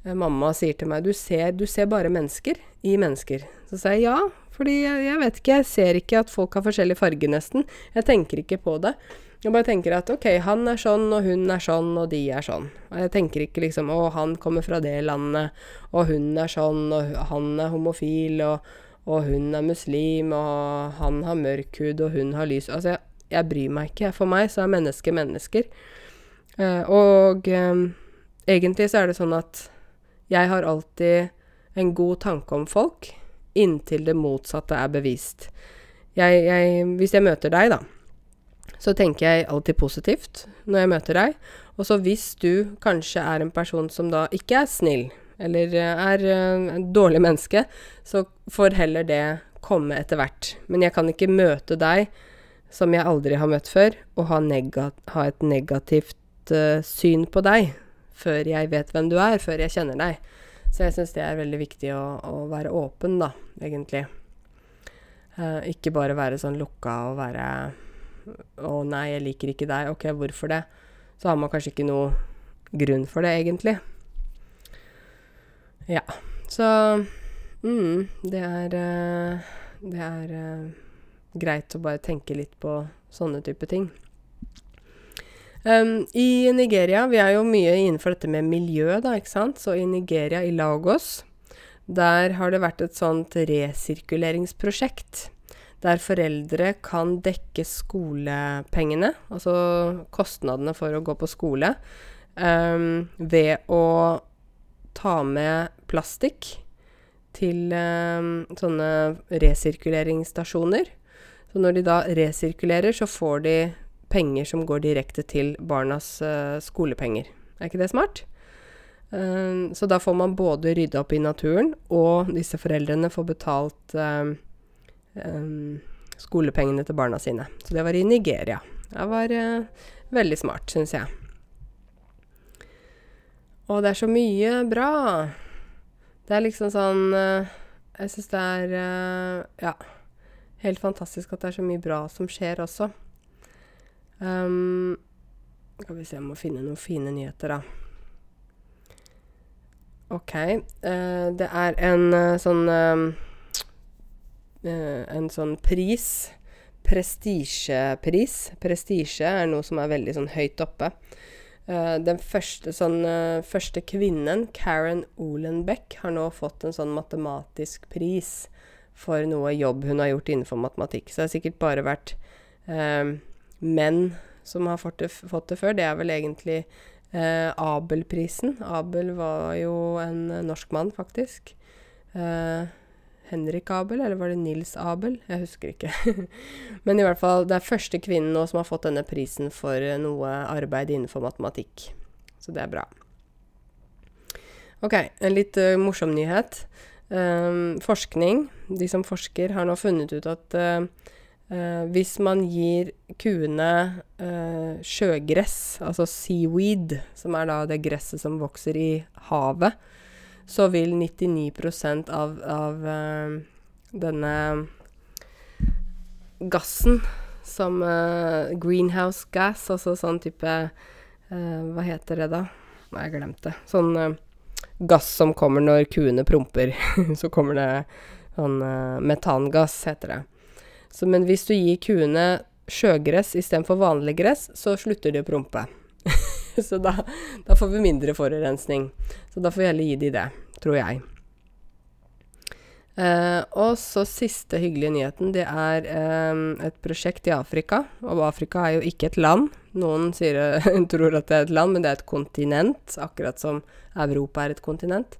Eh, mamma sier til meg du ser, du ser bare mennesker i mennesker. Så sier jeg ja, fordi jeg, jeg, vet ikke, jeg ser ikke at folk har forskjellig farge, nesten. Jeg tenker ikke på det. Jeg bare tenker at ok, han er sånn, og hun er sånn, og de er sånn. Og jeg tenker ikke liksom å, han kommer fra det landet, og hun er sånn, og han er homofil, og og hun er muslim, og han har mørk hud, og hun har lys Altså, jeg, jeg bryr meg ikke. For meg så er mennesker mennesker. Eh, og eh, egentlig så er det sånn at jeg har alltid en god tanke om folk, inntil det motsatte er bevist. Jeg, jeg, hvis jeg møter deg, da, så tenker jeg alltid positivt når jeg møter deg. Og så hvis du kanskje er en person som da ikke er snill, eller eh, er uh, en dårlig menneske, så får heller det komme etter hvert. Men jeg kan ikke møte deg som jeg aldri har møtt før, og ha, ha et negativt uh, syn på deg før jeg vet hvem du er, før jeg kjenner deg. Så jeg syns det er veldig viktig å, å, være åpen, da, egentlig. Uh, ikke bare være sånn lukka og være 'Å nei, jeg liker ikke deg'. Ok, hvorfor det? Så har man kanskje ikke noe grunn for det, egentlig. Ja. Så mm, det er Det er greit å bare tenke litt på sånne type ting. Um, I Nigeria Vi er jo mye innenfor dette med miljø, da, ikke sant. Så i Nigeria, i Lagos, der har det vært et sånt resirkuleringsprosjekt. Der foreldre kan dekke skolepengene, altså kostnadene for å gå på skole, um, ved å ta med plastikk til um, sånne resirkuleringsstasjoner. Så når de da resirkulerer, så får de penger som går direkte til barnas uh, skolepenger. Er ikke det smart? Uh, så da får man både rydda opp i naturen, og disse foreldrene får betalt uh, um, skolepengene til barna sine. Så det var i Nigeria. Det var veldig smart, syns jeg. Og det er så mye bra. Det er liksom sånn Jeg syns det er Ja helt fantastisk at det er så mye bra som skjer også. Um, skal vi se, jeg må finne noen fine nyheter, da. OK. Uh, det er en uh, sånn uh, En sånn pris. Prestisjepris. Prestisje er noe som er veldig sånn høyt oppe. den første, sånn, første kvinnen, Karen Olenbeck, har nå fått en sånn matematisk pris for noe jobb hun har gjort innenfor matematikk. Så det har sikkert bare vært eh, menn som har fått det, fått det, før. Det er vel egentlig eh, Abelprisen. Abel var jo en norsk mann, faktisk. Eh, Henrik Abel, eller var det Nils Abel? Jeg husker ikke. <laughs> Men i hvert fall, det er første kvinnen nå som har fått denne prisen for noe arbeid innenfor matematikk. Så det er bra. OK, en litt uh, morsom nyhet. Um, forskning, de som forsker, har nå funnet ut at uh, uh, hvis man gir kuene uh, sjøgress, altså seaweed, som er da det gresset som vokser i havet, så vil 99 av, av denne gassen som greenhouse gas, altså sånn type Hva heter det, da? Nei, jeg glemte. Sånn gass som kommer når kuene promper. <laughs> så kommer det sånn uh, metangass, heter det. Så, men hvis du gir kuene sjøgress istedenfor vanlig gress, så slutter de å prompe. <laughs> så da, da, får vi mindre forurensning. Så da får vi heller gi de det, tror jeg. Eh, og så siste hyggelige nyheten. Det er eh, et prosjekt i Afrika. Og Afrika er jo ikke et land. Noen sier, <laughs> tror at det er et land, men det er et kontinent. Akkurat som Europa er et kontinent.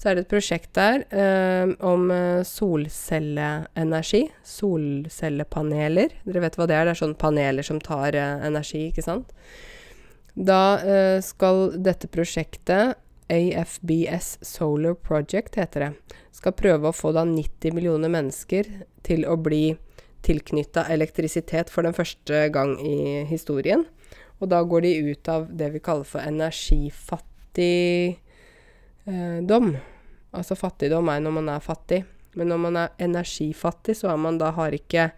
Så er det et prosjekt der eh, om uh, solcelleenergi. Solcellepaneler. Dere vet hva det er? Det er sånne paneler som tar eh, energi, ikke sant? Da skal dette prosjektet AFBS Solar Project heter det. Skal prøve å få da 90 millioner mennesker til å bli tilknytta elektrisitet for den første gang i historien. Og da går de ut av det vi kaller for energifattigdom. Eh, altså fattigdom er når man er fattig. Men når man er energifattig, så er man da har ikke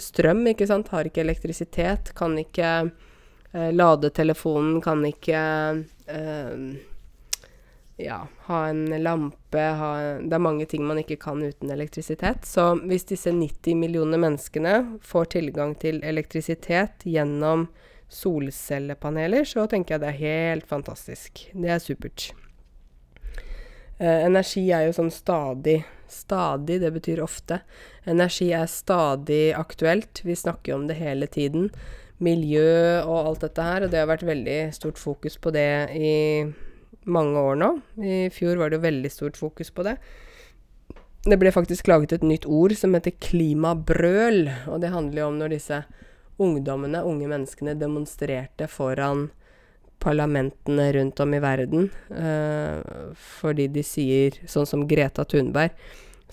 strøm, ikke sant. Har ikke elektrisitet. Kan ikke eh, lade telefonen, kan ikke eh, ja, ha en lampe, ha Det er mange ting man ikke kan uten elektrisitet. Så hvis disse 90 millioner menneskene får tilgang til elektrisitet gjennom solcellepaneler, så tenker jeg det er helt fantastisk. Det er supert. Eh, energi er jo sånn stadig Stadig, det betyr ofte. Energi er stadig aktuelt. Vi snakker jo om det hele tiden. Miljø og alt dette her, og det har vært veldig stort fokus på det i mange år nå. I fjor var det jo veldig stort fokus på det. Det ble faktisk laget et nytt ord som heter klimabrøl, og det handler jo om når disse ungdommene, unge menneskene, demonstrerte foran parlamentene rundt om i verden uh, fordi de sier, sånn som Greta Thunberg,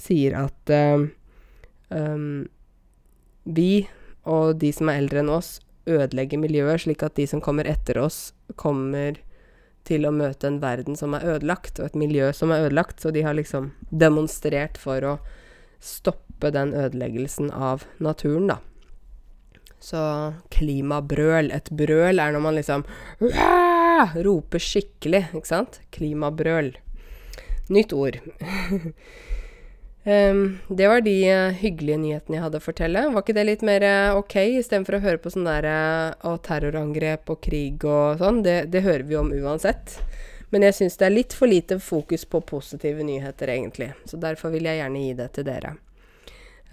sier at uh, um, vi og de som er eldre enn oss, ødelegger miljøet, slik at de som kommer etter oss, kommer til å møte en verden som er ødelagt, og et miljø som er ødelagt. Så de har liksom demonstrert for å stoppe den ødeleggelsen av naturen, da. Så klimabrøl. Et brøl er når man liksom roper skikkelig, ikke sant? Klimabrøl. Nytt ord. <laughs> Um, det var de uh, hyggelige nyhetene jeg hadde å fortelle. Var ikke det litt mer uh, ok, istedenfor å høre på sånn der uh, terrorangrep og krig og sånn? Det, det, hører vi om uansett. Men jeg syns det er litt for lite fokus på positive nyheter, egentlig. Så derfor vil jeg gjerne gi det til dere.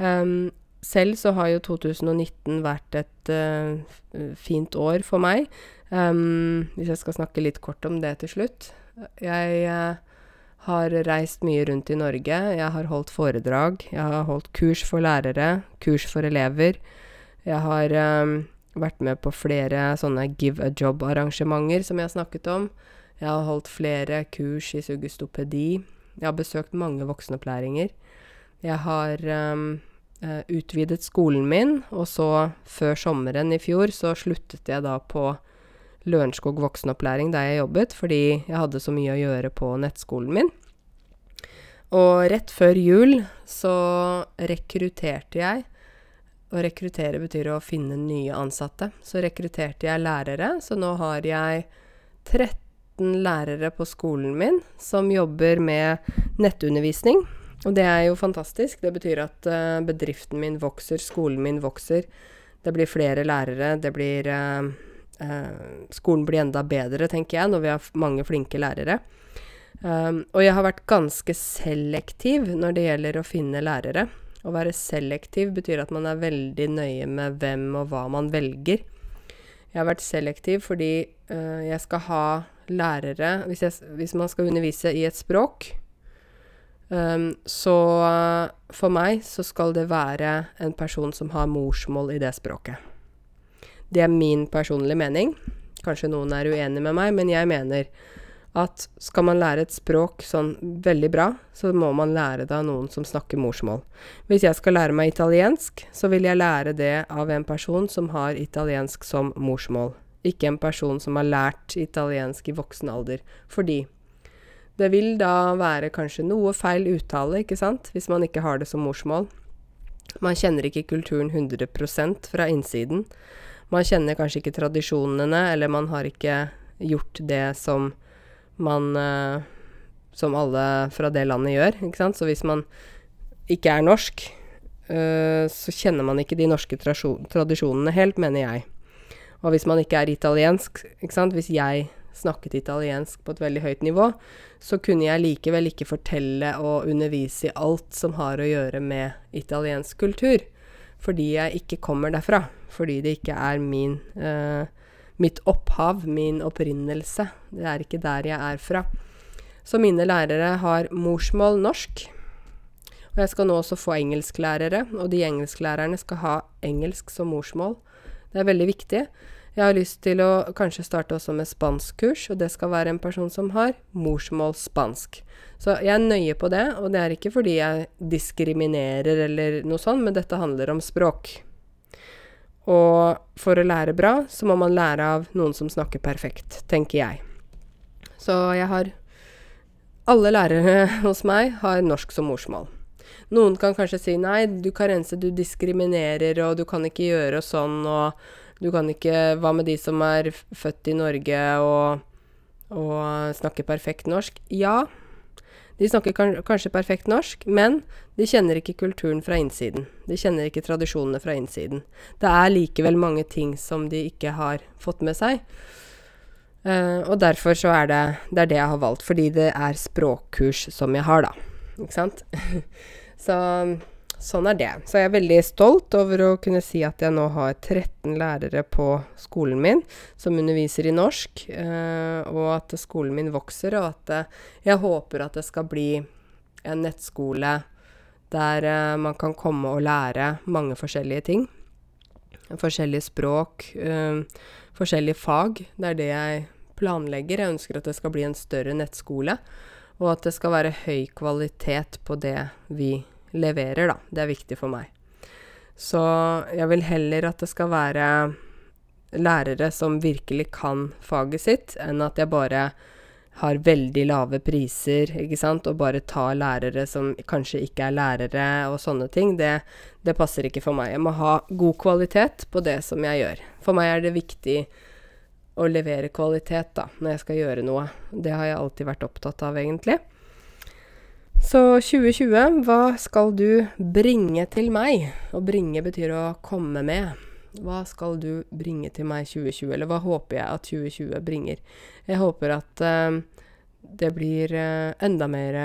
Um, selv så har jo 2019 vært et fint år for meg. Um, hvis jeg skal snakke litt kort om det til slutt. Jeg har reist mye rundt i Norge. Jeg har holdt foredrag. Jeg har holdt kurs for lærere, kurs for elever. Jeg har um, vært med på flere sånne Give a Job-arrangementer som jeg har snakket om. Jeg har holdt flere kurs i sugestopedi. Jeg har besøkt mange voksenopplæringer. Jeg har um, utvidet skolen min, og så, før sommeren i fjor, så sluttet jeg da på Lørenskog voksenopplæring der jeg jobbet, fordi jeg hadde så mye å gjøre på nettskolen min. Og rett før jul så rekrutterte jeg. Å rekruttere betyr å finne nye ansatte. Så rekrutterte jeg lærere, så nå har jeg 13 lærere på skolen min som jobber med nettundervisning. Og det er jo fantastisk. Det betyr at uh, bedriften min vokser, skolen min vokser. Det blir flere lærere, det blir uh, Skolen blir enda bedre, tenker jeg, når vi har mange flinke lærere. Um, og jeg har vært ganske selektiv når det gjelder å finne lærere. Å være selektiv betyr at man er veldig nøye med hvem og hva man velger. Jeg har vært selektiv fordi uh, jeg skal ha lærere hvis, jeg, hvis, man skal undervise i et språk, um, så for meg så skal det være en person som har morsmål i det språket. Det er min personlige mening. Kanskje noen er uenig med meg, men jeg mener at skal man lære et språk sånn veldig bra, så må man lære det av noen som snakker morsmål. Hvis jeg skal lære meg italiensk, så vil jeg lære det av en person som har italiensk som morsmål, ikke en person som har lært italiensk i voksen alder. Fordi det vil da være kanskje noe feil uttale, ikke sant, hvis man ikke har det som morsmål. Man kjenner ikke kulturen 100% fra innsiden. Man kjenner kanskje ikke tradisjonene, eller man har ikke gjort det som man uh, Som alle fra det landet gjør, ikke sant. Så hvis man ikke er norsk, uh, så kjenner man ikke de norske tradisjonene helt, mener jeg. Og hvis man ikke er italiensk, ikke sant. Hvis jeg snakket italiensk på et veldig høyt nivå, så kunne jeg likevel ikke fortelle og undervise i alt som har å gjøre med italiensk kultur. Fordi jeg ikke kommer derfra. Fordi det ikke er min uh, mitt opphav, min opprinnelse. Det er ikke der jeg er fra. Så mine lærere har morsmål norsk. Og jeg skal nå også få engelsklærere, og de engelsklærerne skal ha engelsk som morsmål. Det er veldig viktig. Jeg har lyst til å kanskje starte også med spanskkurs, og det skal være en person som har morsmål spansk. Så jeg er nøye på det, og det er ikke fordi jeg diskriminerer eller noe sånt, men dette handler om språk. Og for å lære bra, så må man lære av noen som snakker perfekt, tenker jeg. Så jeg har Alle lærere <laughs> hos meg har norsk som morsmål. Noen kan kanskje si nei, du Karense, du diskriminerer, og du kan ikke gjøre sånn, og du kan ikke Hva med de som er født i Norge og, og snakker perfekt norsk? Ja, de snakker kanskje perfekt norsk, men de kjenner ikke kulturen fra innsiden. De kjenner ikke tradisjonene fra innsiden. Det er likevel mange ting som de ikke har fått med seg. Uh, og derfor så er det, det er det jeg har valgt, fordi det er språkkurs som jeg har, da. Ikke sant? <laughs> så sånn er det. Så jeg er veldig stolt over å kunne si at jeg nå har 13 lærere på skolen min som underviser i norsk, eh, og at skolen min vokser, og at eh, jeg håper at det skal bli en nettskole der eh, man kan komme og lære mange forskjellige ting. Forskjellige språk, eh, forskjellige fag. Det er det jeg planlegger. Jeg ønsker at det skal bli en større nettskole, og at det skal være høy kvalitet på det vi gjør leverer, da. Det er viktig for meg. Så jeg vil heller at det skal være lærere som virkelig kan faget sitt, enn at jeg bare har veldig lave priser, ikke sant, og bare tar lærere som kanskje ikke er lærere og sånne ting, det, det passer ikke for meg. Jeg må ha god kvalitet på det som jeg gjør. For meg er det viktig å levere kvalitet, da, når jeg skal gjøre noe. Det har jeg alltid vært opptatt av, egentlig. Så 2020, hva skal du bringe til meg? Å bringe betyr å komme med. Hva skal du bringe til meg 2020, eller hva håper jeg at 2020 bringer? Jeg håper at uh, det blir uh, enda mer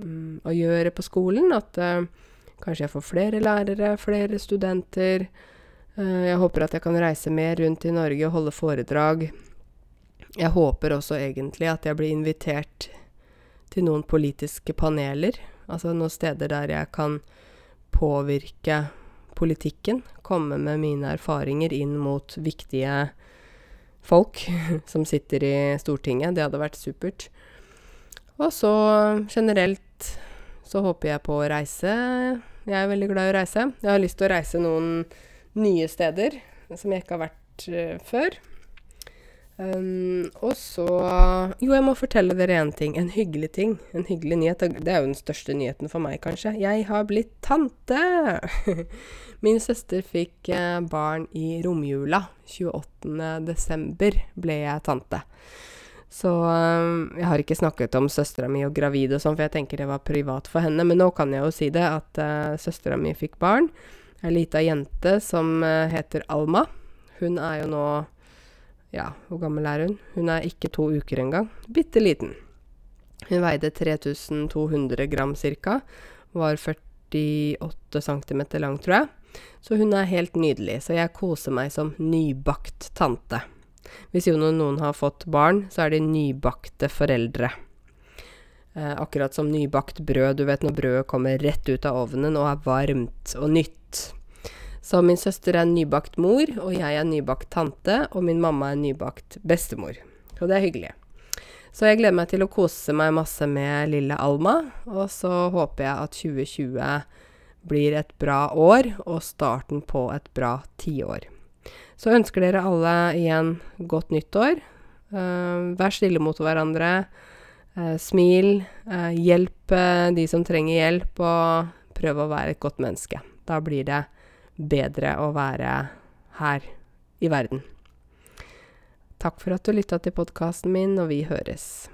um, å gjøre på skolen. At uh, kanskje jeg får flere lærere, flere studenter. Jeg håper at jeg kan reise mer rundt i Norge og holde foredrag. Jeg håper også egentlig at jeg blir invitert til noen politiske paneler. Altså noen steder der jeg kan påvirke politikken. Komme med mine erfaringer inn mot viktige folk <laughs> som sitter i Stortinget. Det hadde vært supert. Og så generelt så håper jeg på å reise. Jeg er veldig glad i å reise. Jeg har lyst til å reise noen nye steder som jeg ikke har vært uh, før. Um, og så Jo, jeg må fortelle dere én ting. En hyggelig ting. En hyggelig nyhet. Det er jo den største nyheten for meg, kanskje. Jeg har blitt tante! <laughs> Min søster fikk uh, barn i romjula. 28. desember ble jeg tante. Så um, jeg har ikke snakket om søstera mi og gravid og sånn, for jeg tenker det var privat for henne. Men nå kan jeg jo si det, at uh, søstera mi fikk barn ei lita jente som uh, heter Alma. Hun er jo nå Ja, hvor gammel er hun? Hun er ikke to uker engang. Bitte liten. Hun veide 3200 gram ca. Var 48 cm lang, tror jeg. Så hun er helt nydelig. Så jeg koser meg som nybakt tante. Hvis jo noen har fått barn, så er de nybakte foreldre. Eh, akkurat som nybakt brød. Du vet når brødet kommer rett ut av ovnen og er varmt og nytt. Så min søster er nybakt mor, og jeg er nybakt tante, og min mamma er nybakt bestemor. Og det er hyggelig. Så jeg gleder meg til å kose meg masse med lille Alma, og så håper jeg at 2020 blir et bra år, og starten på et bra tiår. Så ønsker dere alle igjen godt nyttår. Uh, vær stille mot hverandre. Uh, smil. Uh, hjelp de som trenger hjelp, og prøv å være et godt menneske. Da blir det bedre å være her i verden. Takk for at du lytta til podkasten min, og vi høres.